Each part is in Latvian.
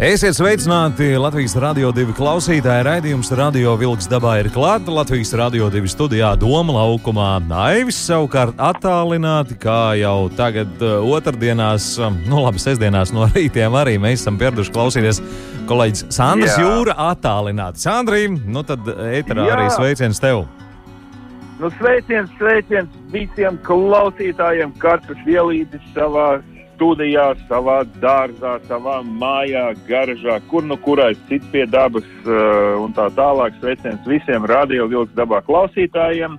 Esiet sveicināti Latvijas Rādio 2 klausītāji. Raidījums Radio Vilks dabā ir klāta. Latvijas Rādio 2 studijā Doma laukumā. Naivis savukārt attālināti, kā jau tagad uh, otrdienās, um, nu labi, sestdienās no rītiem arī mēs esam pieraduši klausīties. Kolēģis Sandrs Jā. Jūra attālināti. Sandrī, nu tad ēterā arī sveiciens tev. Nu, sveiciens, sveiciens visiem klausītājiem, katrs ielīdis savā studijā, savā dārzā, savā mājā, garažā, kur nu kurais cits pie dabas uh, un tā tālāk. Sveiciens visiem radio vilks dabā klausītājiem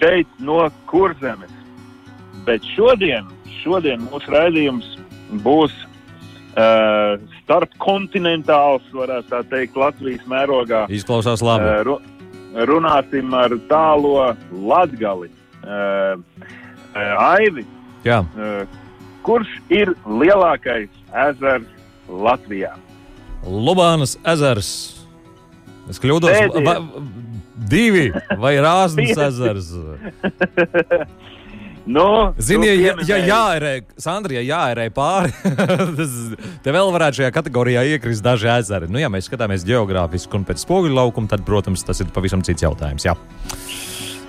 šeit no kurzemes. Bet šodien, šodien mūsu raidījums būs uh, starpkontinentāls, varētu tā teikt, Latvijas mērogā. Izklausās labi. Uh, ru runāsim ar tālo Latgali. Uh, Aivi, Jā, kurš ir lielākais ezers Latvijā? Lubānas ezers. Es kļūdos. Pēdējais. Va, divi vai Rāznas ezers. Nu, Zini, tu ja, ja jāērē, Sandra, ja jāērē pāri, te vēl varētu šajā kategorijā iekrist daži ezeri. Nu, ja mēs skatāmies geogrāfiski un pēc spoguļu laukuma, tad, protams, tas ir pavisam cits jautājums. Jā,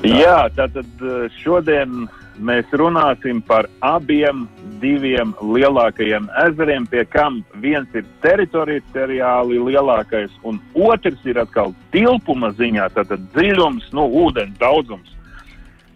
Jā, tātad uh, šodien mēs runāsim par abiem diviem lielākajiem ezeriem, pie kam viens ir teritoriāli lielākais, un otrs ir atkal tilpuma ziņā, tātad dziļums, nu, ūdens daudzums. Uh,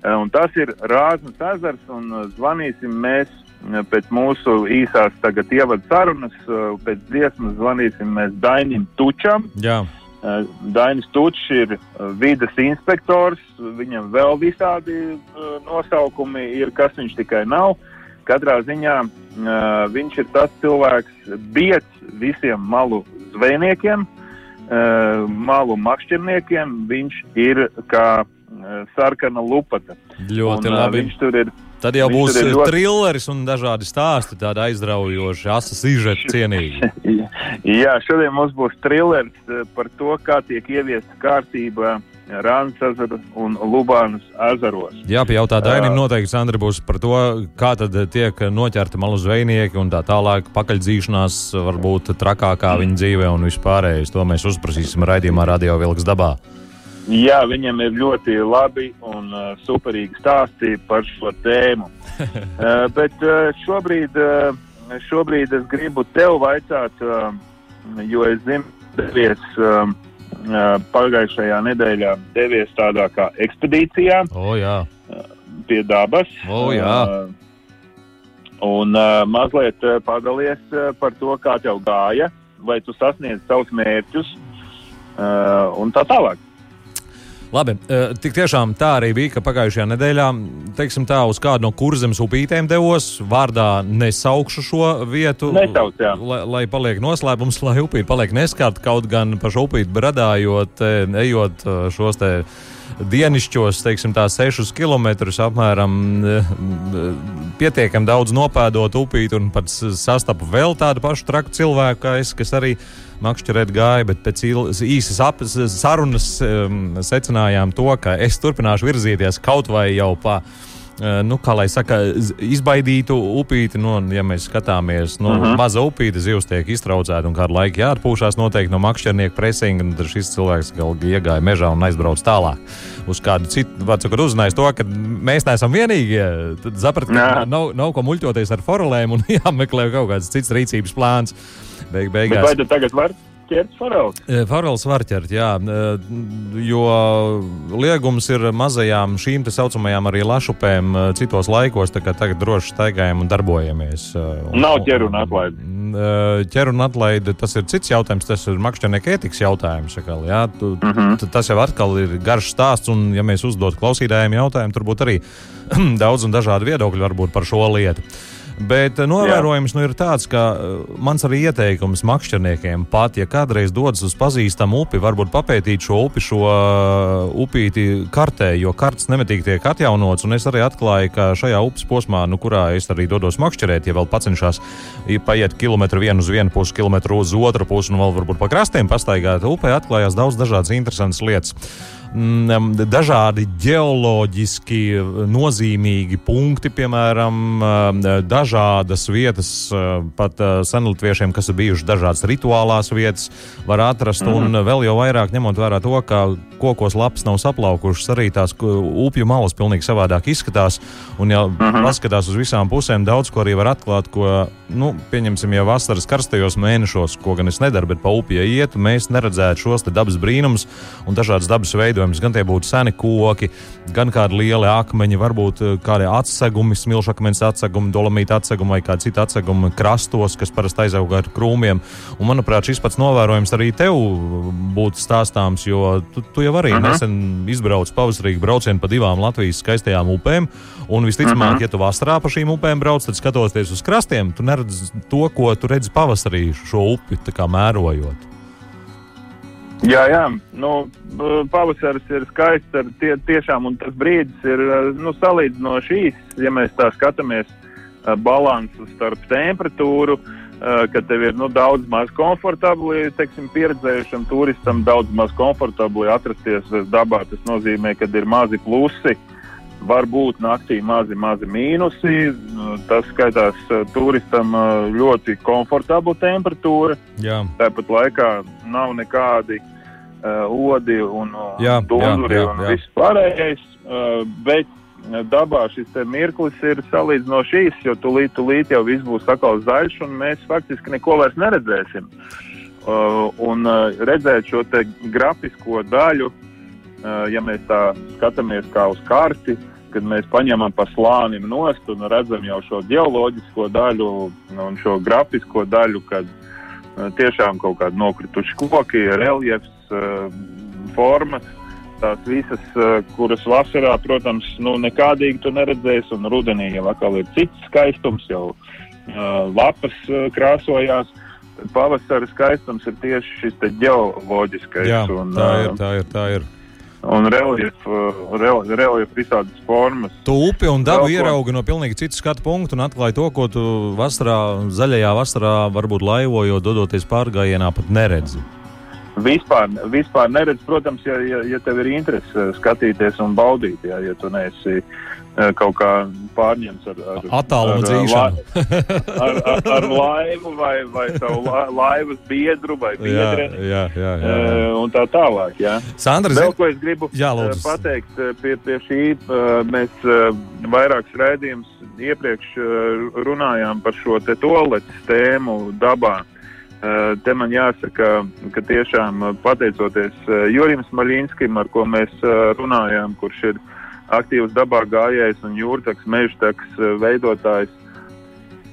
Un tas ir Rāznas ezers, un uh, zvanīsim mēs uh, pēc mūsu īsās tagad ievada sarunas, pēc dziesmas zvanīsim mēs Dainim Tučam. jā. Uh, Dainis Tučs ir uh, vides inspektors, viņam vēl visādi uh, nosaukumi ir, kas viņš tikai nav. Katrā ziņā viņš ir tas cilvēks, biedrs visiem malu zvejniekiem, malu makšķerniekiem. Viņš ir kā sarkana lupata. ļoti Un, labi. Viņš tur ir Tad jau būs ir ļoti- trilleris un dažādi stāsti, tādi aizraujoši, asas izžeti cienīgi. Jā, šodien mums būs trillers eh, par to, kā tiek ieviesta kārtība Rānas ezera un Lubānas ezeros. Jā, pajautā Dainim noteikti, Sandra, būs par to, kā tad tiek noķerti malu zvejnieki un tā tālāk pakaļdzīšanās varbūt trakākā viņa dzīvē un vispārējais. To mēs uzprasīsim raidījumā Radio Vilks dabā. Jā, viņam ir ļoti labi un uh, superīgi stāsti par šo tēmu. uh, bet uh, šobrīd, uh, šobrīd es gribu tev vaicāt, uh, jo es zinu, devies uh, uh, pagājušajā nedēļā devies tādā kā ekspedīcijā. O, jā. pie dabas. O, jā. Uh, un uh, mazliet uh, padalies uh, par to, kā tev gāja, vai tu sasniedz savus mērķus uh, un tā tālāk. Labi, eh, tik tiešām tā arī bija, ka pagājušajā nedēļā, teiksim tā, uz kādu no kurzemes upītēm devos. Vārdā nesaukšu šo vietu, Nesauc, jā. lai, lai paliek noslēpums, lai upīte paliek neskārta. Kaut gan pa šo upīti bradājot, eh, ejot eh, šos te dienišķos, teiksim tā, sešus kilometrus apmēram, eh, pietiekami daudz nopēdot upīti un pat sastapu vēl tādu pašu traku cilvēku kā es, kas arī makšķerēt gāja, bet pēc īsas ap- sarunas um, secinājām to, ka es turpināšu virzīties kaut vai jau pa. uh, Nu, kā lai saka, izbaidītu upīti, nu, ja mēs skatāmies, nu, uh -huh. maza upīte zivs tiek iztraucēta un kādu laiku jāatpūšās noteikti no makšķernieka presinga, tad šis cilvēks galīgi iegāja mežā un aizbrauc tālāk uz kādu citu, vārds sakot, uzzinājis to, ka mēs neesam vienīgie. Tad sapratu, ka Jā. nav, nav ko muļķoties ar forelēm un jāmeklē kaut kāds cits rīcības plāns. Beig, Bet beigās. vai tu tagad vari ķert farels? E, Farals var ķert, jā, e, jo liegums ir mazajām šīm tā saucamajām arī lašupēm e, citos laikos, tā kā tagad droši staigājam un darbojamies. un- Nav ķeru un atlaidi. ķer un atlaide, tas ir cits jautājums. Tas ir makšķernieka ētikas jautājums. Akal, jā, tu, uh Mhm. -huh. Tas jau atkal ir garš stāsts, un, ja mēs uzdod klausītājiem jautājumu, tur būtu arī daudz un dažādi viedokļi varbūt par šo lietu. Bet eh, novērojums nu, ir tāds, ka eh, mans arī ieteikums makšķerniekiem pat, ja kādreiz dodas uz pazīstamu upi, varbūt papētīt šo upi, šo uh, upīti kartē, jo kartes nemitīgi tiek atjaunots. Un es arī atklāju, ka šajā upes posmā, nu, kurā es arī dodos makšķerēt, ja vēl pacenšos paiet kilometru vienu uz vienu pusi, kilometru uz otru pusi, un vēl varbūt pa krastiem pastaigāt, upē atklājās daudz dažādas interesantas lietas dažādi geoloģiski nozīmīgi punkti, piemēram, dažādas vietas, pat senlatviešiem, kas ir bijušas dažādas rituālās vietas, var atrast. Mm -hmm. Un vēl jau vairāk ņemot vērā to, ka kokos lapas nav saplaukušas, arī tās upju malas pilnīgi savādāk izskatās. Un, ja mm -hmm. paskatās uz visām pusēm, daudz ko arī var atklāt, ko, nu, pieņemsim, jau vasaras karstajos mēnešos, ko gan es nedaru, bet pa upju ietu, mēs neredzētu šos dabas brīnumus un dažādas dabas veidojumus. Gan tie būtu seni koki, gan kādi lieli akmeņi, varbūt kādi atsegumi, smilšakmens atsegumi, dolomīta atsegumi vai kādi citi atsegumi krastos, kas parasti aizaug ar krūmiem. Un, manuprāt, šis pats novērojums arī tev būtu stāstāms, jo tu, tu jau arī uh -huh. nesen izbrauc pavasarīgi braucienu pa divām Latvijas skaistajām upēm. Un visticamāk, uh -huh. ja tu vasarā pa šīm upēm brauc, tad skatoties uz krastiem, tu neredz to, ko tu redzi pavasarī šo upi mērojot. Jā, jā. Nu, pavasaris ir skaists. Tie, tiešām, un tas brīdis ir nu, salīdzinoši īss, ja mēs tā skatāmies balansu starp temperatūru, ka tev ir nu, daudz maz komfortabli, teiksim, pieredzējušam turistam, daudz maz komfortabli atrasties dabā. Tas nozīmē, ka ir mazi plusi. Varbūt naktī mazi, mazi mīnusi. Tas skaitās turistam ļoti komfortabla temperatūra. Jā. Tāpat laikā nav nekādi uh, odi un dunduri un viss pārējais. Uh, bet dabā šis mirklis ir salīdzinoši īss, jo tūlīt, tūlīt jau viss būs atkal zaļš, un mēs faktiski neko vairs neredzēsim. Uh, un uh, redzēt šo grafisko daļu, uh, ja mēs tā skatāmies kā uz karti, kad mēs paņemam pa slānim nost un redzam jau šo geoloģisko daļu un šo grafisko daļu, kad uh, tiešām kaut kādi nokrituši koki, reliefs, uh, formas tās visas, kuras vasarā, protams, nu, nekādīgi tu neredzēsi, un rudenī jau atkal ir cits skaistums, jau uh, lapas uh, krāsojās. Pavasara skaistums ir tieši šis geoloģiskais. Jā, un, tā ir, tā ir, tā ir. Un reliefa rel, relief visādas formas. Tu upi un dabu ieraugi no pilnīgi citu skatu punktu un atklāji to, ko tu vasarā, zaļajā vasarā, varbūt laivojot, dodoties pārgājienā, pat neredzi. Vispār, vispār neredz, protams, ja, ja, ja tev ir interese skatīties un baudīt, ja, ja tu neesi kaut kā pārņemts ar, ar attālumu dzīšanu. ar, ar, ar laivu vai, vai savu la, laivas biedru vai biedreni. Jā, jā, jā, jā, jā. Un tā tālāk, jā. Sandra, Vēl ko es gribu jā, lūdzu. pateikt pie, pie šī, mēs vairākus rēdījumus iepriekš runājām par šo te toaletes tēmu dabā. Te man jāsaka, ka tiešām pateicoties Jurim Smaļinskim, ar ko mēs runājām, kurš ir aktīvs dabā gājējs un jūrtaks, mežtaks veidotājs,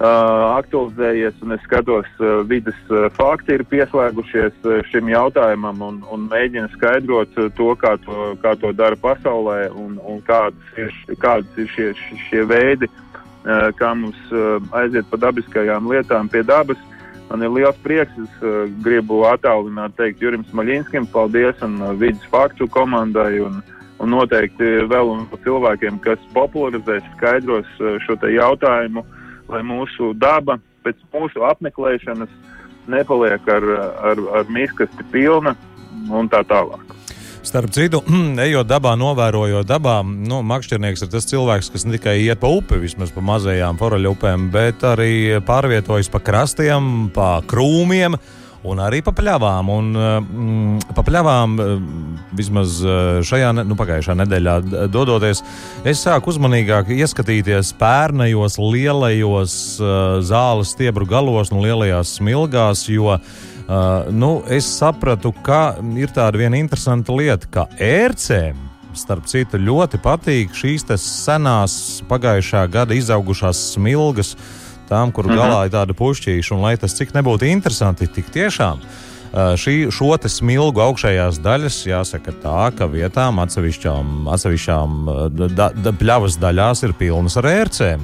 aktualizējies es skatos, vidas fakti ir pieslēgušies šim jautājumam un, un mēģina skaidrot to, kā to, kā to dara pasaulē un, un kādas ir, kādas ir šie, šie veidi, kā mums aiziet pa dabiskajām lietām pie dabas. Man ir liels prieks. Es uh, gribu attālināt, teikt Jurim Smaļinskim, paldies un uh, vidas faktu komandai un, un noteikti vēl un cilvēkiem, kas popularizēs, skaidros uh, šo jautājumu, lai mūsu daba pēc mūsu apmeklēšanas nepaliek ar, ar, ar miskasti pilna un tā tālāk. Starp citu, ejot dabā, novērojot dabā, nu, makšķernieks ir tas cilvēks, kas ne tikai iet pa upi, vismaz pa mazajām foraļu upēm, bet arī pārvietojas pa krastiem, pa krūmiem. Un arī pa pļavām. Un, mm, pa pļavām vismaz šajā, nu, pagājušā nedēļā dodoties, es sāku uzmanīgāk ieskatīties pērnajos, lielajos zāles stiebru galos un lielajās smilgās, jo Uh, nu, es sapratu, ka ir tāda viena interesanta lieta, ka ērcēm, starp citu, ļoti patīk šīs senās, pagājušā gada izaugušās smilgas. tām, kur mm -hmm. galā ir tāda pušķīša, un lai tas cik nebūtu interesanti, tik tiešām. Uh, šī, šo smilgu augšējās daļas jāsaka tā, ka vietām atsevišķām, atsevišķām da, da, pļavas daļās ir pilnas ar ērcēm.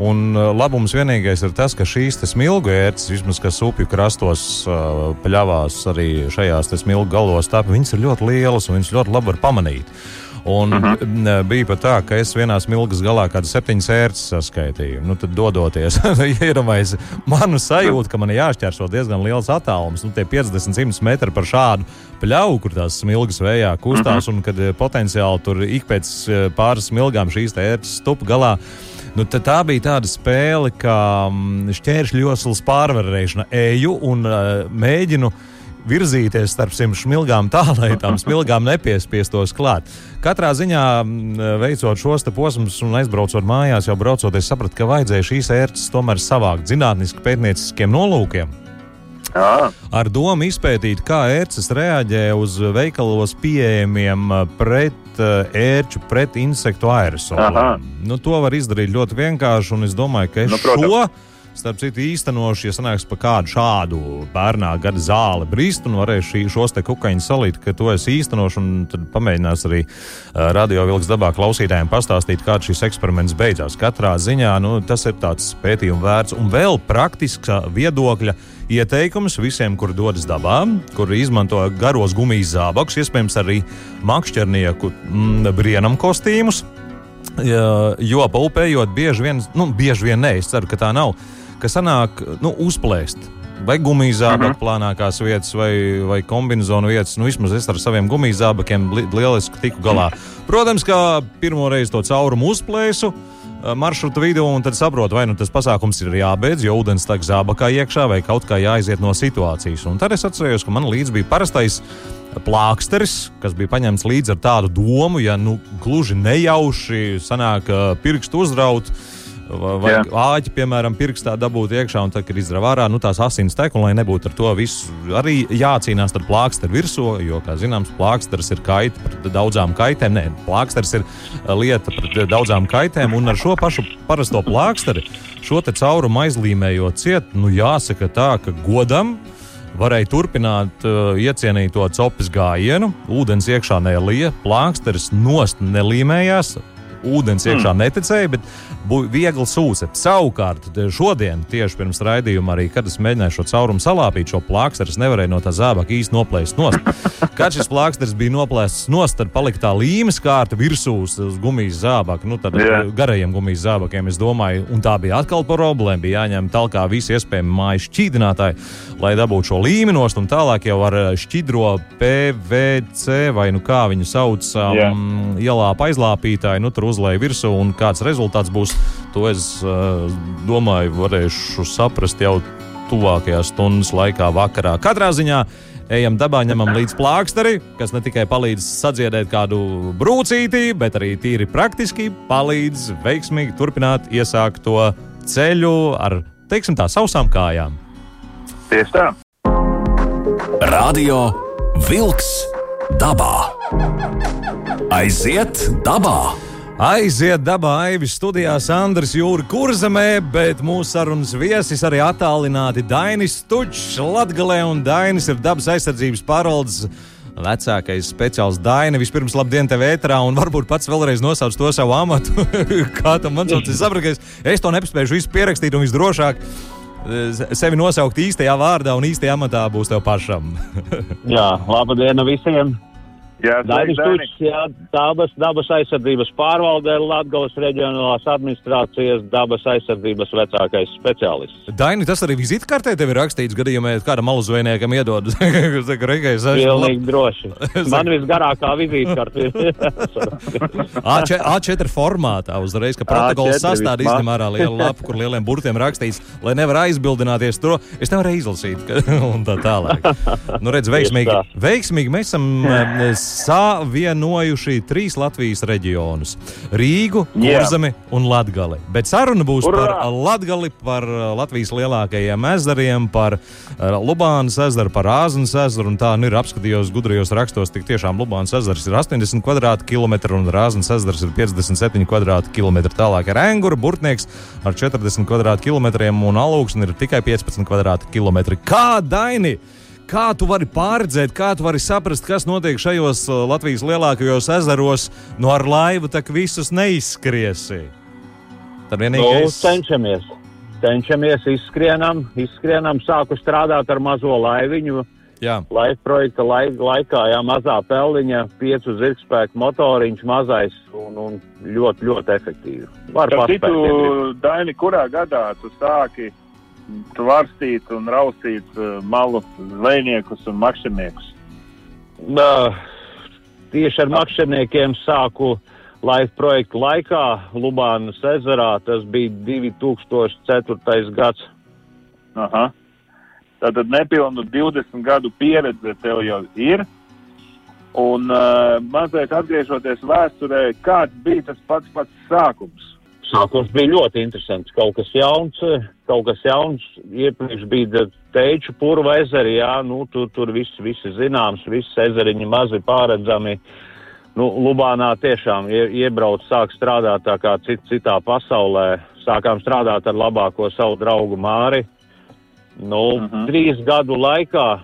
Un labums vienīgais ir tas, ka šīs smilgu ērces, vismaz kas upju krastos uh, pļavās, arī šajās smilgu galos, tā, viņas ir ļoti lielas un viņas ļoti labi var pamanīt. Un uh mhm. -huh. bija pat tā, ka es vienā smilgas galā kādas septiņas ērces saskaitīju. Nu, tad, dodoties, iedomājieties, manu sajūtu, ka man jāšķērso diezgan liels attālums, nu, 50-100 metri par šādu pļauju, kur tās smilgas vējā kustās, uh -huh. un kad eh, potenciāli tur ik pēc pāris smilgām šīs ērces stup galā. Nu, tā bija tāda spēle, kā mm, šķēršļu joslas pārvarēšana. Eju un uh, mēģinu virzīties starp šīm smilgām tā, lai tām smilgām nepiespiestos klāt. Katrā ziņā, veicot šos posmus un aizbraucot mājās, jau braucot, es sapratu, ka vajadzēja šīs ērces tomēr savākt zinātniski pētnieciskiem nolūkiem. Jā. Ar domu izpētīt, kā ērces reaģē uz veikalos pieejamiem pret ērču, pret insektu aerosolu. Nu, to var izdarīt ļoti vienkārši, un es domāju, ka nu, protams. šo Starp citu, īstenošu, ja sanāks pa kādu šādu bērnā gada zāli brīst un varēšu šī, šos te kukaiņus salīt, ka to es īstenošu, un tad pamēģinās arī uh, radio vilks dabā klausītājiem pastāstīt, kā šis eksperiments beidzās. Katrā ziņā nu, tas ir tāds pētījuma vērts un vēl praktisks viedokļa ieteikums visiem, kur dodas dabā, kur izmanto garos gumijas zābakus, iespējams arī makšķernieku mm, brienam kostīmus. Jo pa upējot, bieži vien, nu, bieži vien nē, es ceru, ka tā nav ka sanāk nu, uzplēst. Vai gumijas zābaku uh mhm. -huh. plānākās vietas, vai, vai kombināciju vietas. Nu, vismaz es ar saviem gumijas zābakiem li lieliski tiku galā. Protams, kā pirmo reizi to caurumu uzplēsu maršruta vidū, un tad saprotu, vai nu tas pasākums ir jābeidz, jo ūdens tek zābakā iekšā, vai kaut kā jāiziet no situācijas. Un tad es atceros, ka man līdzi bija parastais plāksteris, kas bija paņemts līdzi ar tādu domu, ja nu gluži nejauši sanāk pirkstu uzraut Vai Jā. āķi, piemēram, pirkstā dabūt iekšā, un tad, kad izrāva ārā, nu, tās asins tek, un lai nebūtu ar to visu, arī jācīnās ar plāksteru virsū, jo, kā zināms, plāksters ir kaita pret daudzām kaitēm. Nē, plāksters ir lieta pret daudzām kaitēm, un ar šo pašu parasto plāksteri šo te caurumu aizlīmējot ciet, nu, jāsaka tā, ka godam varēja turpināt uh, iecienīto copes gājienu. Ūdens iekšā nelija, plāksteris nost nelīmējās, ūdens iekšā mm. neticēja, bet viegli sūce. Savukārt, šodien, tieši pirms raidījuma, arī kad es mēģināju šo caurumu salāpīt, šo plāksteri, es nevarēju no tā zābaka īsti noplēst nost. Kad šis plāksteris bija noplēsts nost, tad palika tā līmes kārta virsū uz gumijas zābaka, nu, tad yeah. garajiem gumijas zābakiem, es domāju, un tā bija atkal problēma. Bija jāņem talkā visi iespējami mājas šķīdinātāji, lai dabūtu šo līmeni nost, un tālāk jau ar šķidro PVC vai nu kā viņu sauc, um, yeah. ielāpa aizlāpītāju, nu, tur uzlēja virsū, un kāds rezultāts būs, to es uh, domāju, varēšu saprast jau tuvākajās stundas laikā, vakarā. Katrā ziņā ejam dabā, ņemam līdzi plāksteri, kas ne tikai palīdz sadziedēt kādu brūcīti, bet arī tīri praktiski palīdz veiksmīgi turpināt iesākt to ceļu ar, teiksim, tā sausām kājām. Tieši tā. Radio Vilks dabā. Aiziet dabā! Aiziet dabā, Aivis studijās Andris Jūra Kurzemē, bet mūsu sarunas viesis arī attālināti Dainis Stučs Latgalē, un Dainis ir dabas aizsardzības pārvaldes vecākais speciāls Daina. Vispirms, labdien, tev ētrā, un varbūt pats vēlreiz nosauc to savu amatu. Kā tam man sauc? Es saprotu, ka es, es to nepaspēju visu pierakstīt, un visdrošāk eh, sevi nosaukt īstajā vārdā un īstajā amatā būs tev pašam. Jā, labdien visiem! Dainis Tučs, dabas, dabas aizsardzības pārvaldē Latgales reģionālās administrācijas dabas aizsardzības vecākais speciālists. Daini, tas arī vizitkartē tev ir rakstīts gadījumā, ja kādam maluzvēniekam iedod. Reiz, Pilnīgi droši. Man visgarākā vizītkarte ir. A4 formātā uzreiz, ka protokols sastāda izņem ārā lielu lapu, kur lieliem burtiem rakstīts, lai nevar aizbildināties to. Es nevaru izlasīt, un tā tālāk. Nu, redz, veiksmīgi, veiksmīgi mēs esam savienojuši trīs Latvijas reģionus - Rīgu, Kurzemi un Latgali. Bet saruna būs Urā! par Latgali, par uh, Latvijas lielākajiem ezeriem, par uh, Lubānas ezeru, par Āznas ezeru. Tā nu ir apskatījos gudrajos rakstos, tik tiešām Lubānas ezers ir 80 km2 un Āznas ezers ir 57 km2. Tālāk ir Engura, Burtnieks ar 40 km2 un Alūksne ir tikai 15 km2. Kā Daini? Kā tu vari pārredzēt, kā tu vari saprast, kas notiek šajos uh, Latvijas lielākajos ezeros, no ar laivu tak visus neizskriesi? Tad vienīgais... Nu, cenšamies. Cenšamies, izskrienam, izskrienam, sāku strādāt ar mazo laiviņu. Jā. Laika projekta laik, laikā, jā, mazā pelniņa, piecu zirgspēku motoriņš, mazais un, un ļoti, ļoti efektīvi. Var paspēt. Daini, kurā gadā tu sāki tvarstīt un raustīt uh, malu zvejniekus un makšķerniekus? Tieši ar makšķerniekiem sāku laiva projekta laikā Lubānas ezerā. Tas bija 2004. gads. Aha. Tātad nepilnu 20 gadu pieredze tev jau ir. Un uh, mazliet atgriežoties vēsturē, kāds bija tas pats pats sākums? Sākums bija ļoti interesants. Kaut kas jauns, kaut kas jauns. Iepriekš bija teiču purva ezeri, jā, nu, tur, tur viss, viss zināms, viss ezeriņi mazi pāredzami. Nu, Lubānā tiešām ie, iebrauc, sāk strādāt tā kā cit, citā pasaulē. Sākām strādāt ar labāko savu draugu Māri. Nu, uh mhm. -huh. Trīs gadu laikā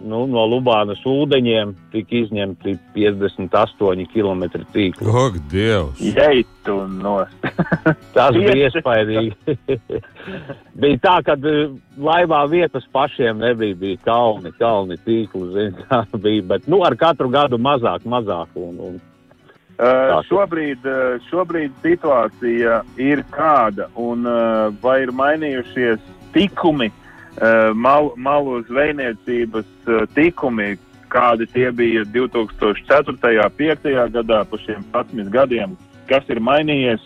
nu, no Lubānas ūdeņiem tika izņemti 58 km tīkli. Ak, Dievs! Jeitu no! Tas bija iespaidīgi. bija tā, ka uh, laivā vietas pašiem nebija, bija kalni, kalni tīkli, zin, tā bija, bet, nu, ar katru gadu mazāk, mazāk. Un, un, Uh, šobrīd, uh, šobrīd situācija ir kāda, un uh, vai ir mainījušies tikumi mal, malu zvejniecības eh, tikumi, kādi tie bija 2004. un 2005. gadā, pa šiem 11 gadiem, kas ir mainījies?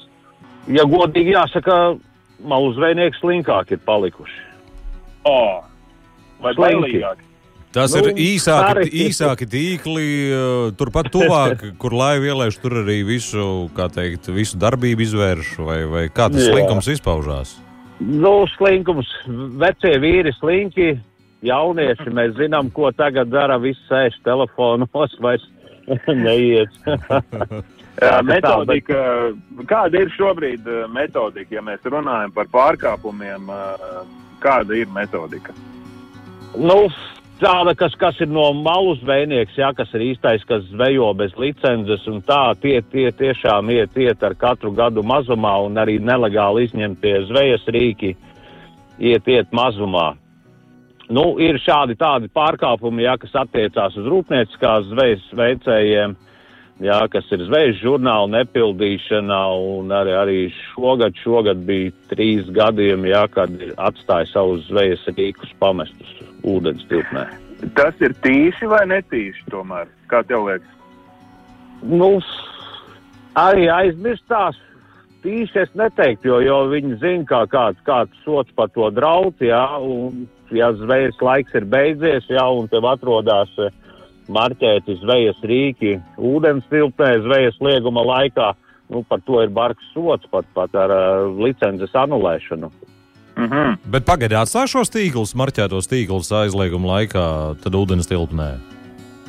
Ja godīgi jāsaka, malu zvejnieki slinkāki ir palikuši. O, vai bailīgāki? Tas nu, ir īsāki, arī. īsāki tīkli, eh, turpat tuvāk, kur laiva ielaiž, tur arī visu, teikt, visu darbību izvērš, vai, vai kā tas Jā. slinkums izpaužās? Nu, slinkums, vecie vīri slinki, jaunieši, mēs zinām, ko tagad dara, visi sēž telefonos, vairs neiet. Metodika, kāda ir šobrīd eh, metodika, ja mēs runājam par pārkāpumiem, eh, kāda ir metodika? Nu, tāda, kas, kas ir no malu zvejnieks, jā, kas ir īstais, kas zvejo bez licences, un tā tie, tie tiešām iet, iet ar katru gadu mazumā, un arī nelegāli izņemtie zvejas rīki iet, iet mazumā. Nu, ir šādi tādi pārkāpumi, jā, kas attiecās uz rūpnieciskās zvejas veicējiem, jā, kas ir zvejas žurnāla nepildīšana, un arī, arī šogad, šogad bija trīs gadiem, jā, kad atstāja savus zvejas rīkus pamestus ūdens tilpnē. Tas ir tīši vai netīši tomēr? Kā tev liekas? Nu, arī aizmirstās. Tīši es neteiktu, jo, jo viņi zina, kā kāds, kāds sots par to draudz, jā, un ja zvejas laiks ir beidzies, jā, un tev atrodas eh, marķēti zvejas rīki ūdens tilpnē, zvejas lieguma laikā, nu, par to ir bargs sots pat, pat ar uh, licences anulēšanu. Mm -hmm. Bet pagaidiet, atstāj šos tīklus, marķētos tīklus aizlieguma laikā, tad ūdens tilpnē.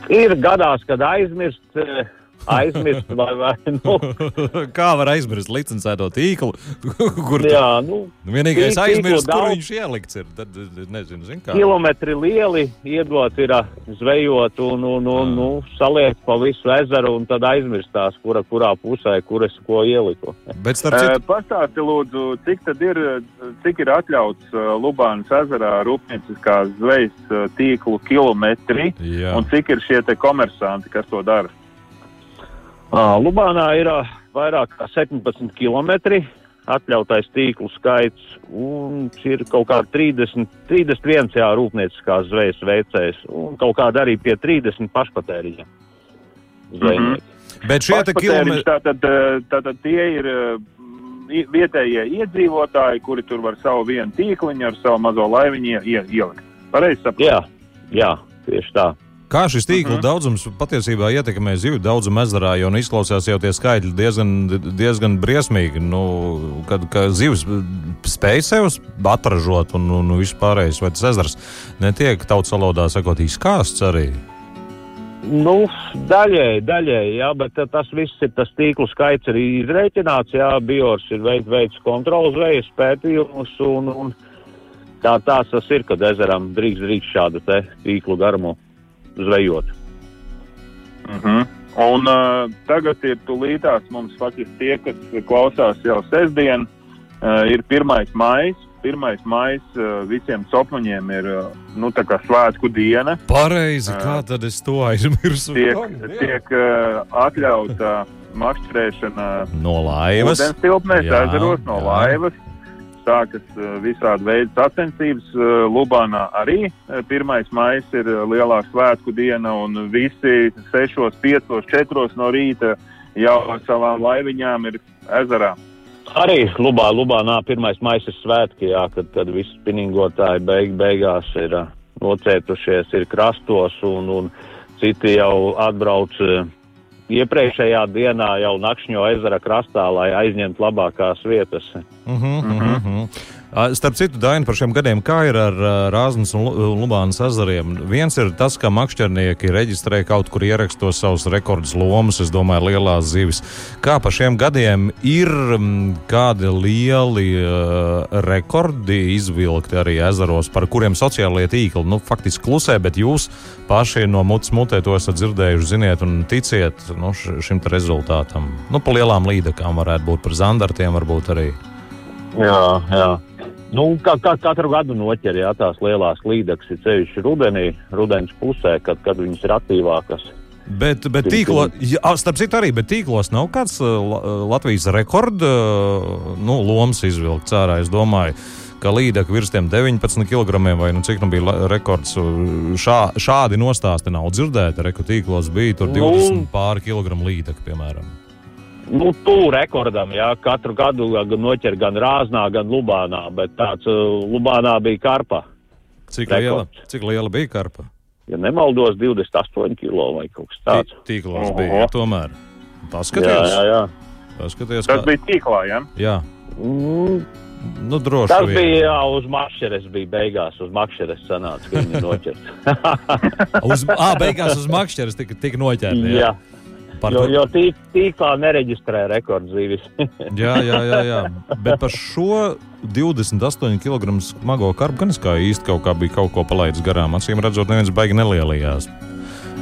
Ir gadās, kad aizmirst. Aizmirst. Vai, vai, nu. Kā var aizmirst licencēto tīklu? kur Jā, nu, vienīgais aizmirst, kur viņš ielikts ir. Tad, nezinu, zin, kā. Kilometri lieli iedot ir zvejot un, un, un nu, saliekt pa visu ezeru un tad aizmirstās, kura, kurā pusē, kur es ko ieliku. Bet starp citu... Pastāsti lūdzu, cik tad ir, cik ir atļauts Lubānas ezerā rūpnieciskās zvejas tīklu kilometri Jā. un cik ir šie te komersanti, kas to dara? Lubānā ir vairāk kā 17 km atļautais tīklu skaits, un ir kaut kāda 30, 31 jā, rūpnieciskās zvejas veicējs, un kaut kāda arī pie 30 pašpatēriņa zvejnieki. Mm -hmm. Bet šie kilometri... tātad, tātad tie ir vietējie iedzīvotāji, kuri tur var savu vienu tīkliņu ar savu mazo laiviņu ielikt. Pareizi saprotu? Jā, jā, tieši tā. Kā šis tīkla uh mhm. -huh. daudzums patiesībā ietekmē zivju daudzumu ezerā, jo nu, izklausās jau tie skaitļi diezgan, diezgan briesmīgi. Nu, kad kad zivs spēj sev atražot un, un, un vispārējais, vai tas ezers netiek tautas valodā sakot izkāsts arī? Nu, daļēji, daļēji, jā, bet tas viss ir tas tīklu skaits arī izreikināts. Jā, biors ir veids, veids kontrols zvejas pētījumus un, un tā tās tas ir, kad ezeram drīkst, drīkst šādu te tīklu garumu zvejot. Uh -huh. Un uh, tagad ir tūlītās mums faktiski tie, kas klausās jau sestdien, uh, ir 1. maijs. 1. maijs uh, visiem sopuņiem ir uh, nu, svētku diena. Pareizi, uh, kā tad es to aizmirsu? Tiek, tiek uh, atļauta makšķerēšana no laivas. Tilpnēs, ezeros, no jā. laivas sākas eh, visādi veidi sacensības. Eh, Lubānā arī 1. Eh, maija ir lielā svētku diena, un visi 6, 5, 4 no rīta jau ar savām laiviņām ir ezerā. Arī Lubā, Lubānā 1. maija ir svētki, jā, kad, kad visi spinningotāji beig, beigās ir nocietušies, ir krastos, un, un citi jau atbrauc iepriekšējā dienā jau nakšņo ezera krastā, lai aizņemtu labākās vietas. Uh -huh, uh -huh. Starp citu, Daina, par šiem gadiem, kā ir ar Rāznas un Lubānas ezeriem? Viens ir tas, ka makšķernieki reģistrē kaut kur ierakstos savus rekordus lomas, es domāju, lielās zivis. Kā pa šiem gadiem ir kādi lieli uh, rekordi izvilkti arī ezeros, par kuriem sociālajie tīkli, nu, faktiski klusē, bet jūs paši no mutes mutē to esat dzirdējuši, ziniet un ticiet nu, šim rezultātam. Nu, pa lielām līdekām varētu būt par zandartiem, varbūt arī. Jā, jā. Nu, kā, kā katru gadu noķer jā, tās lielās līnijas, ir ceļš rudenī, rudens pusē, kad, kad viņas ir aktīvākas. Bet, bet tīklo, jā, starp citu, arī tīklos nav kāds Latvijas rekords nu, lomas izvilkts ārā. Es domāju, ka līdeka virs tiem 19 kg vai nu, cik nu bija rekords. Šā, šādi nostāsti nav dzirdēti. Reku tīklos bija tur 20 nu, pāri kilogramu līdeka, piemēram nu, tuvu rekordam. Jā, katru gadu gan noķer gan Rāznā, gan Lubānā, bet tāds uh, Lubānā bija karpa. Cik liela, cik liela bija karpa? Ja nemaldos, 28 kilo vai kaut kas tāds. Tī, tīklos Oho. bija, jā, tomēr. Paskaties. Jā, jā, jā. Paskaties, Tas kā... bija tīklā, jā? Jā. Mm. Nu, droši Tas vien. bija jā, uz makšķeres, bija beigās uz makšķeres sanāca, ka viņi noķert. uz, ā, beigās uz makšķeres tika, tika noķerta. Jā. jā. Par jo, jo tīk, tīklā nereģistrē rekordzīvis. jā, jā, jā, jā. Bet par šo 28 kg smago karbu gan es kā īsti kaut kā bija kaut ko palaidis garām. Acīm redzot, neviens baigi nelielījās.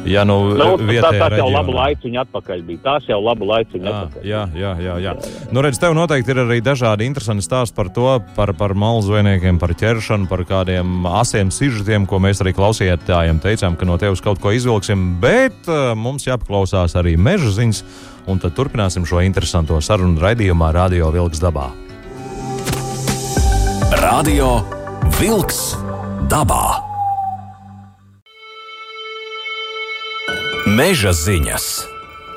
Ja nu, nu, tā, tā jau labu laiciņu atpakaļ bija. Tās jau labu laiciņu jā, atpakaļ. Jā, jā, jā. jā. jā, jā. Nu, redz, tev noteikti ir arī dažādi interesanti stāsti par to, par, par malzveiniekiem, par ķeršanu, par kādiem asiem sižetiem, ko mēs arī klausījām. Teicām, ka no tevis kaut ko izvilksim, bet uh, mums jāpaklausās arī meža ziņas, un tad turpināsim šo interesanto sarunu raidījumā Radio Vilks dabā. Radio Vilks dabā! Meža ziņas!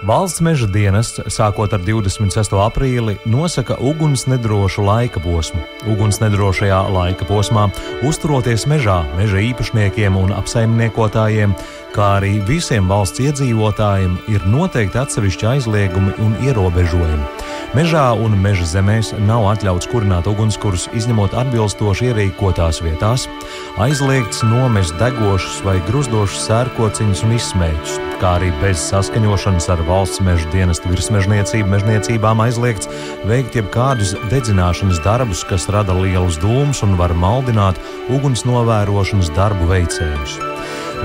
Valsts meža dienests, sākot ar 26. aprīli, nosaka ugunsnedrošu laika posmu. Ugunsnedrošajā laika posmā, uzturoties mežā, meža īpašniekiem un apsaimniekotājiem, kā arī visiem valsts iedzīvotājiem, ir noteikti atsevišķi aizliegumi un ierobežojumi. Mežā un meža zemēs nav atļauts kurināt ugunskurus, izņemot atbilstoši ierīkotās vietās, aizliegts nomest degošus vai gruzdošus sērkociņus un izsmēķus, kā arī bez saskaņošanas ar valsts meža dienestu virsmežniecību mežniecībām aizliegts veikt jebkādus dedzināšanas darbus, kas rada lielus dūmus un var maldināt uguns novērošanas darbu veicējus.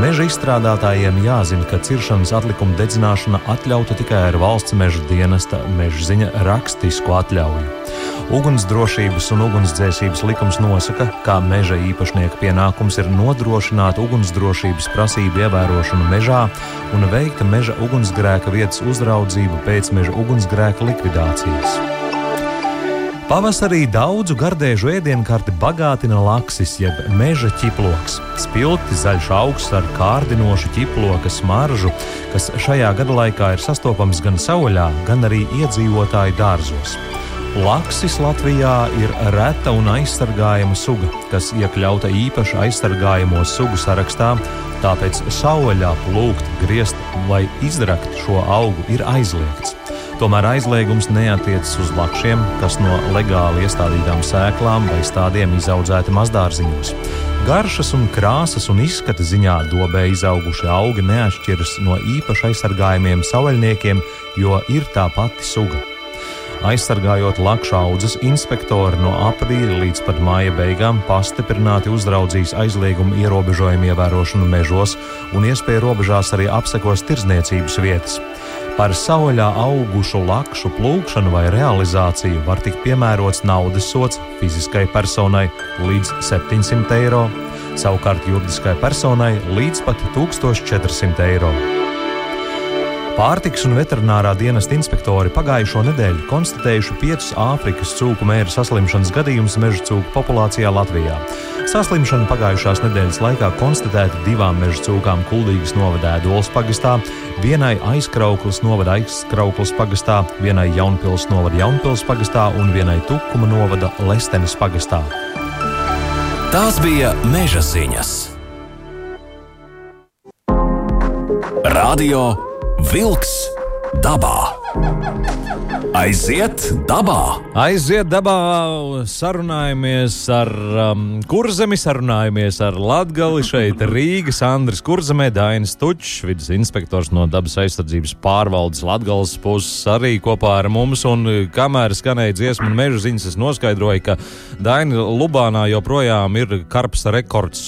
Meža izstrādātājiem jāzina, ka ciršanas atlikuma dedzināšana atļauta tikai ar valsts meža dienesta mežziņa rakstisku atļauju. Ugunsdrošības un ugunsdzēsības likums nosaka, ka meža īpašnieka pienākums ir nodrošināt ugunsdrošības prasību ievērošanu mežā un veikt meža ugunsgrēka vietas uzraudzību pēc meža ugunsgrēka likvidācijas. Pavasarī daudzu gardēžu ēdienkarti bagātina laksis, jeb meža ķiploks. Spilgti zaļš augsts ar kārdinošu ķiploka smaržu, kas šajā gada laikā ir sastopams gan sauļā, gan arī iedzīvotāju dārzos. Laksis Latvijā ir reta un aizsargājama suga, kas iekļauta īpaši aizsargājamo sugu sarakstā, tāpēc sauļā plūkt, griezt vai izrakt šo augu ir aizliegts. Tomēr aizliegums neatiecas uz lakšiem, kas no legāli iestādītām sēklām vai stādiem izaudzēti mazdārziņos. Garšas un krāsas un izskata ziņā dobē izaugušie augi neatšķiras no īpaši aizsargājumiem savvaļniekiem, jo ir tā pati suga. Aizsargājot lakšu audzes, inspektori no aprīļa līdz pat māja beigām pastiprināti uzraudzīs aizliegumu ierobežojumu ievērošanu mežos un iespēju robežās arī apsekos tirdzniecības vietas. Par sauļā augušu lakšu plūkšanu vai realizāciju var tikt piemērots naudas sots fiziskai personai līdz 700 eiro, savukārt juridiskai personai līdz pat 1400 eiro. Pārtiks un veterinārā dienesta inspektori pagājušo nedēļu konstatējuši piecus Āfrikas cūku mēra saslimšanas gadījumus meža cūku populācijā Latvijā. Saslimšana pagājušās nedēļas laikā konstatēta divām meža cūkām Kuldīgas novada Ēdolas pagastā, vienai aizkrauklis novada aizkrauklis pagastā, vienai Jaunpils novada Jaunpils pagastā un vienai Tukuma novada Lestenes pagastā. Tās bija meža ziņas. Radio Vilks dabā. Aiziet dabā! Aiziet dabā, sarunājamies ar um, kurzemi, sarunājamies ar Latgali šeit Rīgas Andris Kurzemē, Dainis Tučs, vidus inspektors no dabas aizsardzības pārvaldes Latgales puses arī kopā ar mums. Un kamēr skanēja dziesmu un meža ziņas, es noskaidroju, ka Daini Lubānā joprojām ir karps rekords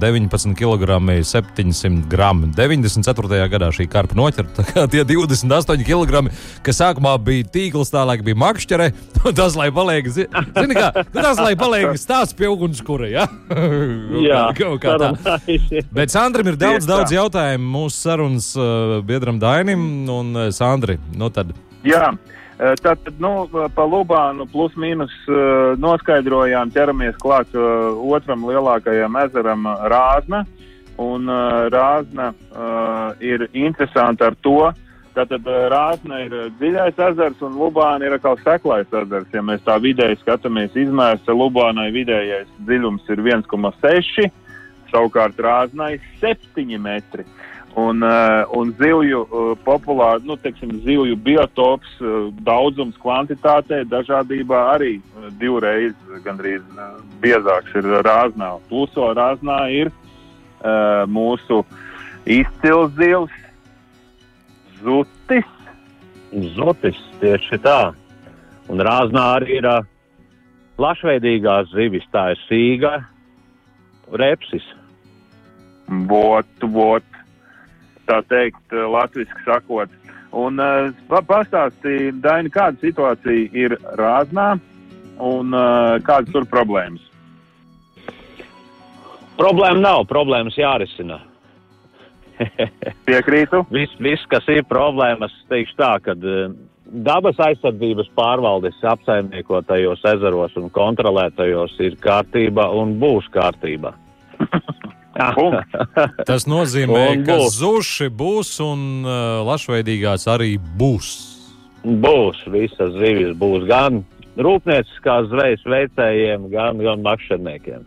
19 kg 700 gramu. 94. gadā šī karpa noķerta, tie 28 kg, kas sākumā bija tīk tīkls, tālāk bija makšķere. Tas, lai paliek, zini, kā, tas, lai paliek stāsts pie ugunskura. Ja? Jā, kaut kā tā. Bet Sandram ir daudz, daudz jautājumu mūsu sarunas uh, biedram Dainim un uh, Sandri. Nu tad. Jā. Uh, Tātad, nu, pa Lubānu plus mīnus uh, noskaidrojām, ķeramies klāt uh, otram lielākajam ezeram Rāzna. Un uh, Rāzna uh, ir interesanta ar to, Tātad eh, Rāzna ir eh, dziļais ezers un Lubāna ir atkal seklais ezers. Ja mēs tā vidēji skatāmies izmērsa, Lubānai vidējais dziļums ir 1,6, savukārt Rāznai 7 metri. Un, uh, un zivju populāri, nu, teiksim, zivju biotops, daudzums, kvantitātē, dažādībā arī divreiz gandrīz biezāks ir rāznā. Pluso rāznā ir uh, mūsu izcils zivs, zutis. Zutis, tieši tā. Un rāznā arī ir plašveidīgās zivis, tā ir sīga, repsis. Bot, bot, tā teikt, latviski sakot. Un uh, pastāstīja, Daini, kāda situācija ir rāznā un uh, kādas tur problēmas? Problēma nav, problēmas jārisina. Piekrītu. Viss, vis, kas ir problēmas, teikšu tā, ka uh, dabas aizsardzības pārvaldes apsaimniekotajos ezeros un kontrolētajos ir kārtība un būs kārtība. Tas nozīmē, ka zuši būs un uh, lašveidīgās arī būs. Būs, visas zivis būs gan rūpnieciskās zvejas veicējiem, gan, gan makšķerniekiem.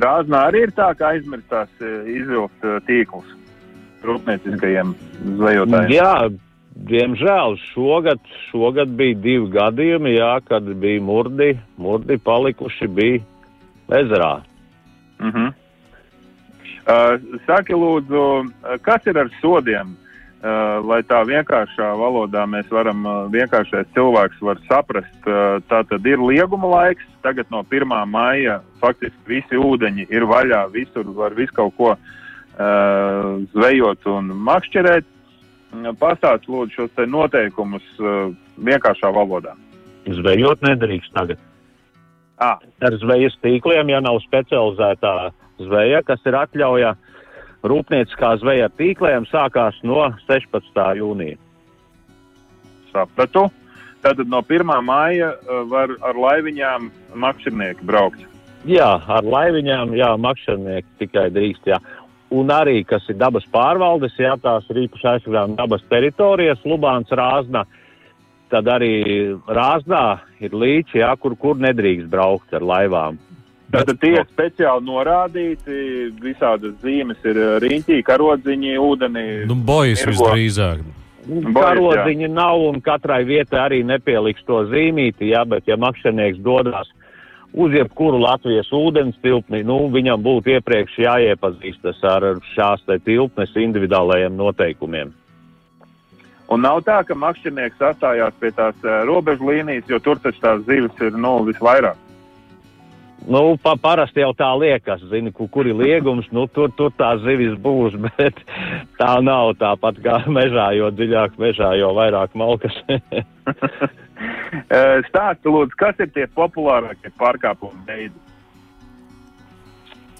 Rāznā arī ir tā, ka aizmirstās izvilkt tīklus rūpnieciskajiem zvejotājiem. Jā, diemžēl šogad, šogad bija divi gadījumi, jā, kad bija murdi, murdi palikuši bija ezerā. Uh -huh. uh, saki, lūdzu, kas ir ar sodiem? Uh, lai tā vienkāršā valodā mēs varam, uh, vienkāršais cilvēks var saprast, uh, tā tad ir lieguma laiks, tagad no 1. maija faktiski visi ūdeņi ir vaļā, visur var visu kaut ko uh, zvejot un makšķerēt. Pastāst lūdzu šos te noteikumus vienkāršā valodā. Zvejot nedrīkst tagad. À. Ar zvejas tīkliem, ja nav specializētā zveja, kas ir atļauja, rūpnieciskā zveja tīkliem sākās no 16. jūnija. Sapratu. Tātad no 1. māja var ar laiviņām makšķernieki braukt. Jā, ar laiviņām, jā, makšķernieki tikai drīkst, jā un arī, kas ir dabas pārvaldes, jā, tās ir īpaši aizsargājuma dabas teritorijas, Lubāns, Rāzna. tad arī Rāzdā ir līči, jā, kur, kur nedrīkst braukt ar laivām. Tātad tie ir speciāli norādīti, visādas zīmes ir riņķī, karodziņi, ūdenī. Nu, bojas visdrīzāk. Karodziņa nav un katrai vietai arī nepieliks to zīmīti, jā, bet ja makšķernieks dodas uz jebkuru Latvijas ūdens tilpni, nu, viņam būtu iepriekš jāiepazīstas ar šās te tilpnes individuālajiem noteikumiem. Un nav tā, ka makšķernieks sastājās pie tās uh, robežu līnijas, jo tur taču tās zivis ir nu, visvairāk. Nu, pa, parasti jau tā liekas, zini, kur, kur ir liegums, nu, tur, tur tā zivis būs, bet tā nav tāpat kā mežā, jo dziļāk mežā, jo vairāk malkas. Stāsti, lūdzu, kas ir tie populārākie pārkāpumu veidi?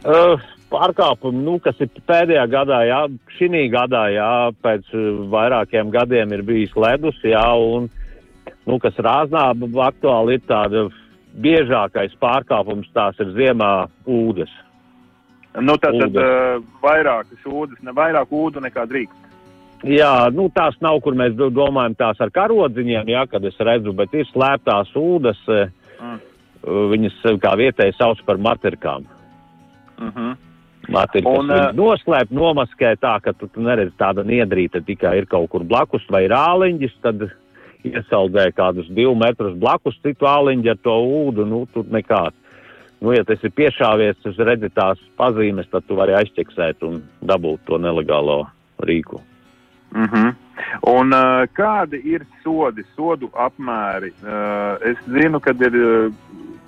Uh, pārkāpumi, nu, kas ir pēdējā gadā, jā, šī gadā, jā, pēc vairākiem gadiem ir bijis ledus, jā, un, nu, kas rāznā aktuāli ir tāda biežākais pārkāpums tās ir ziemā ūdens. Nu, tad, tad uh, vairākas ūdens, ne vairāk ūdu nekā drīkst. Jā, nu tās nav, kur mēs domājam, tās ar karodziņiem, jā, kad es redzu, bet ir slēptās ūdens. Mm. Viņas kā vietēji sauc par materkām. Mm -hmm. Materkas un, uh, noslēp, nomaskē tā, ka tu, tu neredzi tāda niedrīta tikai ir kaut kur blakus vai rāliņģis, tad iesaldē kādus divus metrus blakus citu āliņu ar to ūdu, nu, tur nekāds. Nu, ja tas ir piešāvies, tas redzi tās pazīmes, tad tu vari aizķeksēt un dabūt to nelegālo rīku. Mm -hmm. Un uh, kādi ir sodi, sodu apmēri? Uh, es zinu, ka ir uh,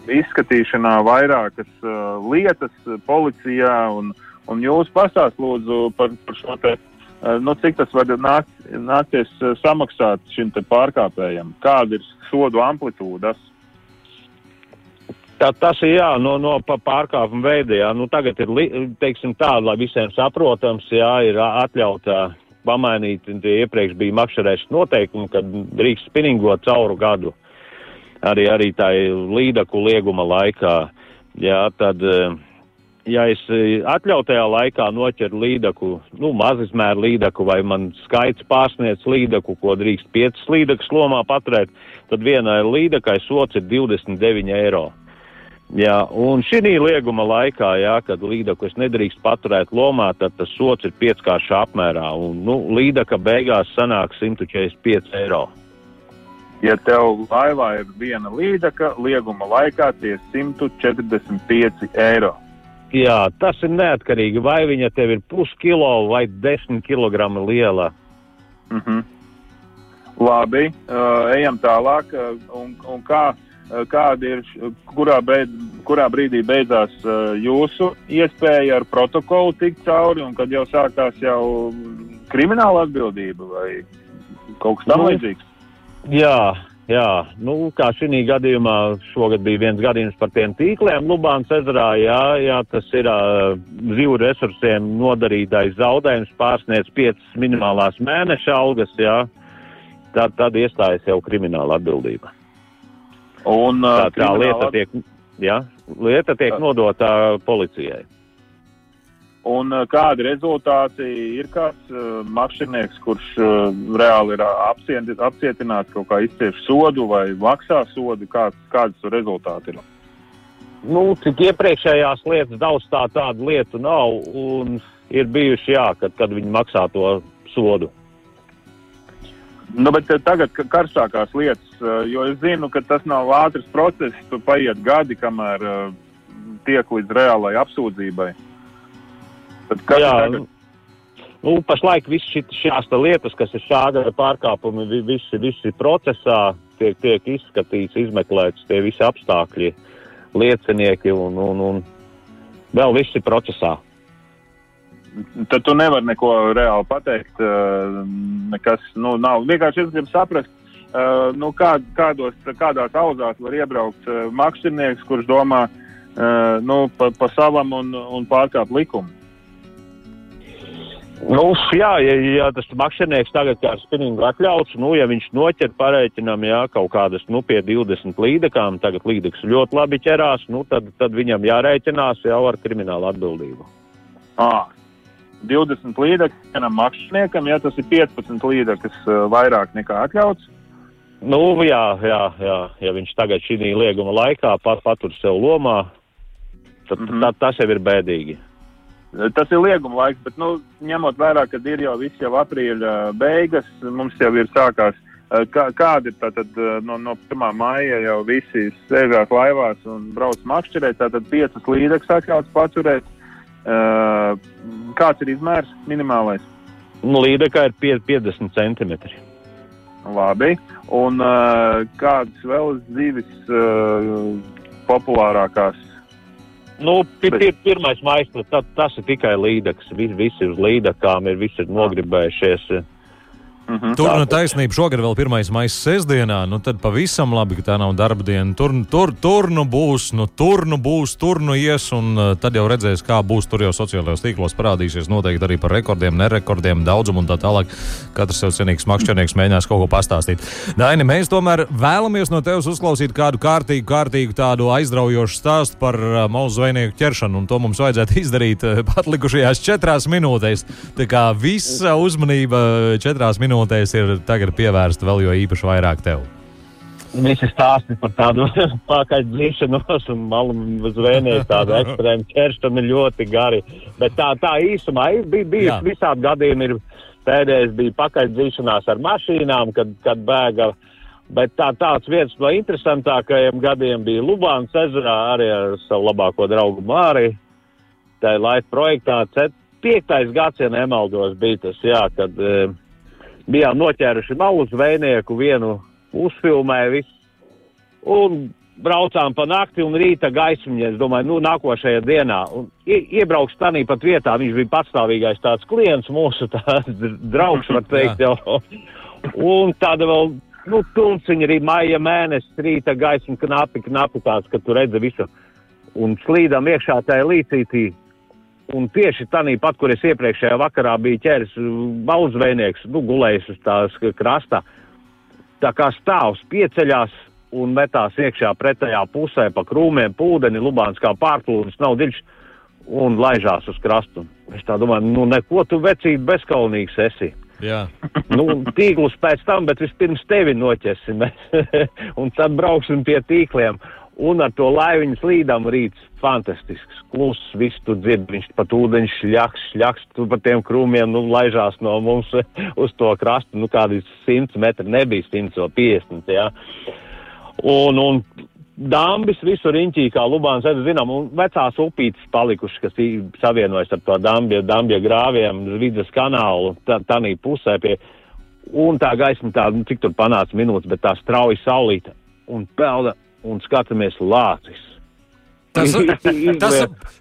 izskatīšanā vairākas uh, lietas policijā, un, un jūs pastāst lūdzu par, par šo te nu, cik tas var nākt, nākties eh, samaksāt šim pārkāpējam? Kāda ir sodu amplitūdas? Tā, tas ir jā, no, no pārkāpuma veida. Jā. Nu, tagad ir teiksim, tā, lai visiem saprotams, jā, ir atļauta pamainīt. Iepriekš bija makšķerēšanas noteikumi, kad drīkst spinningot cauru gadu. Arī, arī tā līdaku lieguma laikā. Jā, tad, uh, ja es e, atļautajā laikā noķeru līdaku, nu, mazizmēru līdaku, vai man skaits pārsniedz līdaku, ko drīkst piecas līdakas lomā paturēt, tad vienai līdakai sots ir 29 eiro. Jā, un šī lieguma laikā, jā, kad līdaku es nedrīkst paturēt lomā, tad tas sots ir pieckāršā apmērā, un, nu, līdaka beigās sanāk 145 eiro. Ja tev laivā ir viena līdaka, lieguma laikā tie 145 eiro. Jā, tas ir neatkarīgi, vai viņa tev ir puskilo vai desmit kilogramu liela. Mm -hmm. Labi, uh, ejam tālāk. Uh, un, un kā, uh, kāda ir, kurā, beid, kurā brīdī beidzās uh, jūsu iespēja ar protokolu tikt cauri, un kad jau sākās jau krimināla atbildība vai kaut kas tamlīdzīgs? Nu, jā, Jā, nu, kā šī gadījumā šogad bija viens gadījums par tiem tīkliem Lubānas ezerā, jā, jā tas ir uh, zivu resursiem nodarītais zaudējums pārsniedz 5 minimālās mēneša algas, jā, tad, tad iestājas jau krimināla atbildība. Un, uh, tā, tā lieta tiek, jā, lieta tiek nodota policijai. Un uh, kādi rezultāti ir kāds uh, makšķernieks, kurš uh, reāli ir apciet, apcietināts, kaut kā izcieš sodu vai maksā sodu? Kāds, kādas rezultāti ir? Nu, cik iepriekšējās lietas daudz tā tādu lietu nav, un ir bijuši jā, kad, kad viņi maksā to sodu. Nu, bet tagad karstākās lietas, jo es zinu, ka tas nav ātrs process, tur paiet gadi, kamēr uh, tiek līdz reālai apsūdzībai. Jā, tagad... nu, pašlaik viss šīs lietas, kas ir šāda pārkāpumi, visi, visi procesā tiek, tiek izskatīts, izmeklēts tie visi apstākļi, liecinieki un, un, un vēl viss ir procesā. Tad tu nevari neko reāli pateikt. Nekas, nu, nav. Vienkārši es gribu saprast, nu, kā, kādos, kādās auzās var iebraukt makšķernieks, kurš domā nu, pa, pa savam un, un pārkāp likumu. Nu, jā, ja, ja tas makšķernieks tagad kā spinningu atļauts, nu, ja viņš noķer pareiķinām, jā, kaut kādas, nu, pie 20 līdekām, tagad līdeks ļoti labi ķerās, nu, tad, tad viņam jārēķinās jau ar kriminālu atbildību. À, 20 līdekam vienam makšķerniekam, ja tas ir 15 līdekas vairāk nekā atļauts, Nu, jā, jā, jā, ja viņš tagad šī lieguma laikā pat, patur sev lomā, tad mm -hmm. tā, tas jau ir bēdīgi. Tas ir lieguma laiks, bet nu, ņemot vērā, ka ir jau viss jau aprīļa beigas, mums jau ir sākās. Kā, kāda ir tātad no, no 1. maija jau visi sēžās laivās un brauc makšķerēt, tātad piecas līdzekļus atļauts paturēt. Kāds ir izmērs minimālais? Nu, līdekā ir 50 centimetri. Labi. Un kādas vēl zivis populārākās? Nu, pir, pirmais maislis, tas ir tikai līdeks. Visi, visi uz līdekām ir, visi ir nogribējušies. Uh, Mm -hmm. Tur nu taisnība šogad vēl pirmais maisa sestdienā, nu tad pavisam labi, ka tā nav darba diena. Tur, tur, tur nu būs, nu tur nu būs, tur nu ies, un uh, tad jau redzēs, kā būs. Tur jau sociālajos tīklos parādīsies noteikti arī par rekordiem, nerekordiem, daudzumu un tā tālāk. Katrs jau cienīgs makšķernieks mēģinās kaut ko pastāstīt. Daini, mēs tomēr vēlamies no tevis uzklausīt kādu kārtīgu, kārtīgu tādu aizraujošu stāstu par uh, mazu zvejnieku ķeršanu, un to mums vajadzētu izdarīt uh, pat likušajās četrās minūtēs. Tā kā visa uzmanība četrās minūtēs minūtēs ir tagad pievērsta vēl jo īpaši vairāk tev? Visi stāsti par tādu pakaļ dzīšanos un malu zvēnēju, tādu ekstrēmu ķeršanu ļoti gari. Bet tā, tā īsumā ir bij, bijis visādi gadījumi. Ir, pēdējais bija pakaļ dzīšanās ar mašīnām, kad, kad bēga. Bet tā, tāds viens no interesantākajiem gadiem bija Lubāns ezerā arī ar savu labāko draugu Māri. Tā ir laika projektā. Piektais gads, ja nemaldos, bija tas, jā, kad. Uh, bijām noķēruši malu zvejnieku, vienu uzfilmēju, visu, un braucām pa nakti un rīta gaismiņā, es domāju, nu, nākošajā dienā. Un ie, iebrauks tanī pat vietā, viņš bija patstāvīgais tāds klients, mūsu tāds draugs, var teikt, jau. Un tāda vēl, nu, tulciņa arī maija mēnesis, rīta gaisma knapi, knapi tāds, ka tu redzi visu. Un slīdam iekšā tajā līcītī, Un tieši tādā pat, kur es iepriekšējā vakarā biju ķēris balzvejnieks, nu, gulējis uz tās krasta, tā kā stāvs pieceļās un metās iekšā pretējā pusē pa krūmiem, pūdeni, lubāns kā pārplūdes, nav dziļš un laižās uz krastu. Es tā domāju, nu, neko tu vecīt bezkaunīgs esi. Jā. nu, tīklus pēc tam, bet vispirms tevi noķersim un tad brauksim pie tīkliem. Un ar to laiviņu slīdām rīts fantastisks, kluss, viss tur dzird, viņš pat ūdeņš šļaks, šļaks, tur pa tiem krūmiem, nu, laižās no mums uz to krastu, nu, kādi 100 metri, nebija 100 vai 50, jā. Un, un dambis visur riņķī, kā Lubāns, es zinām, un vecās upītes palikušas, kas savienojas ar to dambie, dambie grāviem, vidas kanālu, tā, tanī pusē pie, un tā gaisma tā, nu, cik tur panāca minūtes, bet tā strauji saulīta un pelda un skatāmies lācis. Tas, tas,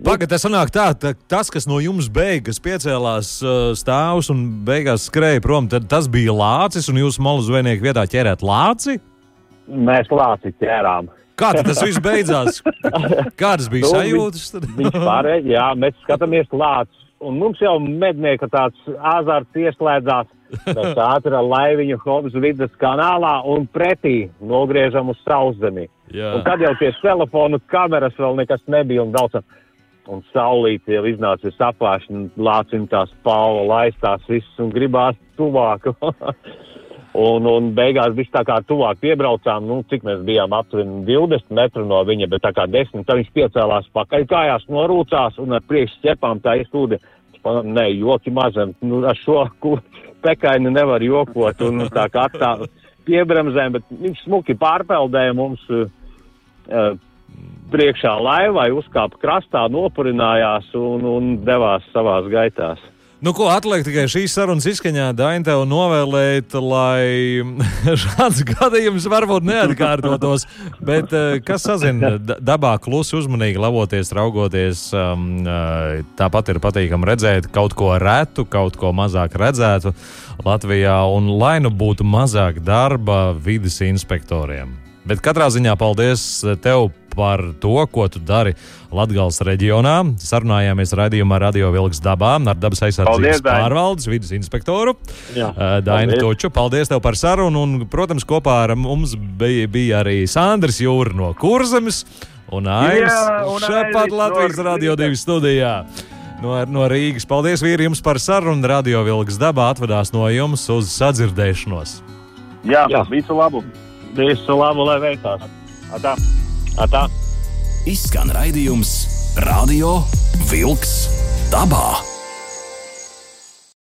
pagad, tas sanāk tā, tā, tas, kas no jums beigas piecēlās uh, stāvus un beigās skrēja prom, tad tas bija lācis, un jūs malu zvejnieku vietā ķerēt lāci? Mēs lāci ķērām. Kā tas viss beidzās? Kādas bija nu, sajūtas? Viņš pārēja, jā, mēs skatāmies lācis. Un mums jau mednieka tāds azarts ieslēdzās Mēs ātri ar laiviņu Hobs vidas kanālā un pretī nogriežam uz sauszemi. Un tad jau pie telefonu kameras vēl nekas nebija un daudz. Un saulīt jau iznāca sapāšana, lācim tās paula, laistās viss un gribās tuvāk. un, un beigās viss tā kā tuvāk piebraucām, nu, cik mēs bijām aptuveni 20 metru no viņa, bet tā kā 10, tad viņš piecēlās pakaļ kājās, norūcās un ar priekš ķepām tā iztūdi. Nē, joki mazam, nu, ar šo pekaini nevar jokot un tā kā tā piebremzēm, bet viņš smuki pārpeldēja mums uh, priekšā laivai, uzkāpa krastā, nopurinājās un, un devās savās gaitās. Nu, ko atliek tikai šīs sarunas izskaņā, Daina, tev novēlēt, lai šāds gadījums varbūt neatkārtotos. Bet eh, kas sazina dabā klusi uzmanīgi lavoties, raugoties, um, eh, tāpat ir patīkami redzēt kaut ko retu, kaut ko mazāk redzētu Latvijā, un lai nu būtu mazāk darba vidas inspektoriem. Bet katrā ziņā paldies tev par to, ko tu dari Latvijas reģionā. Sarunājāmies raidījumā Radio Vilks dabā ar dabas aizsardzības paldies, pārvaldes vidas inspektoru Jā, Dainu Toču. Paldies tev par sarunu, un, protams, kopā ar mums bija, bija arī Sandrs Jūra no Kurzemes un Aivis šepat Latvijas no Radio 2 studijā. No, no Rīgas. Paldies, vīri, jums par sarunu. Radio Vilks dabā atvadās no jums uz sadzirdēšanos. Jā, Jā. visu labu! Visu labu, lai veicās. Atā. Atā. Izskan raidījums Radio Vilks dabā.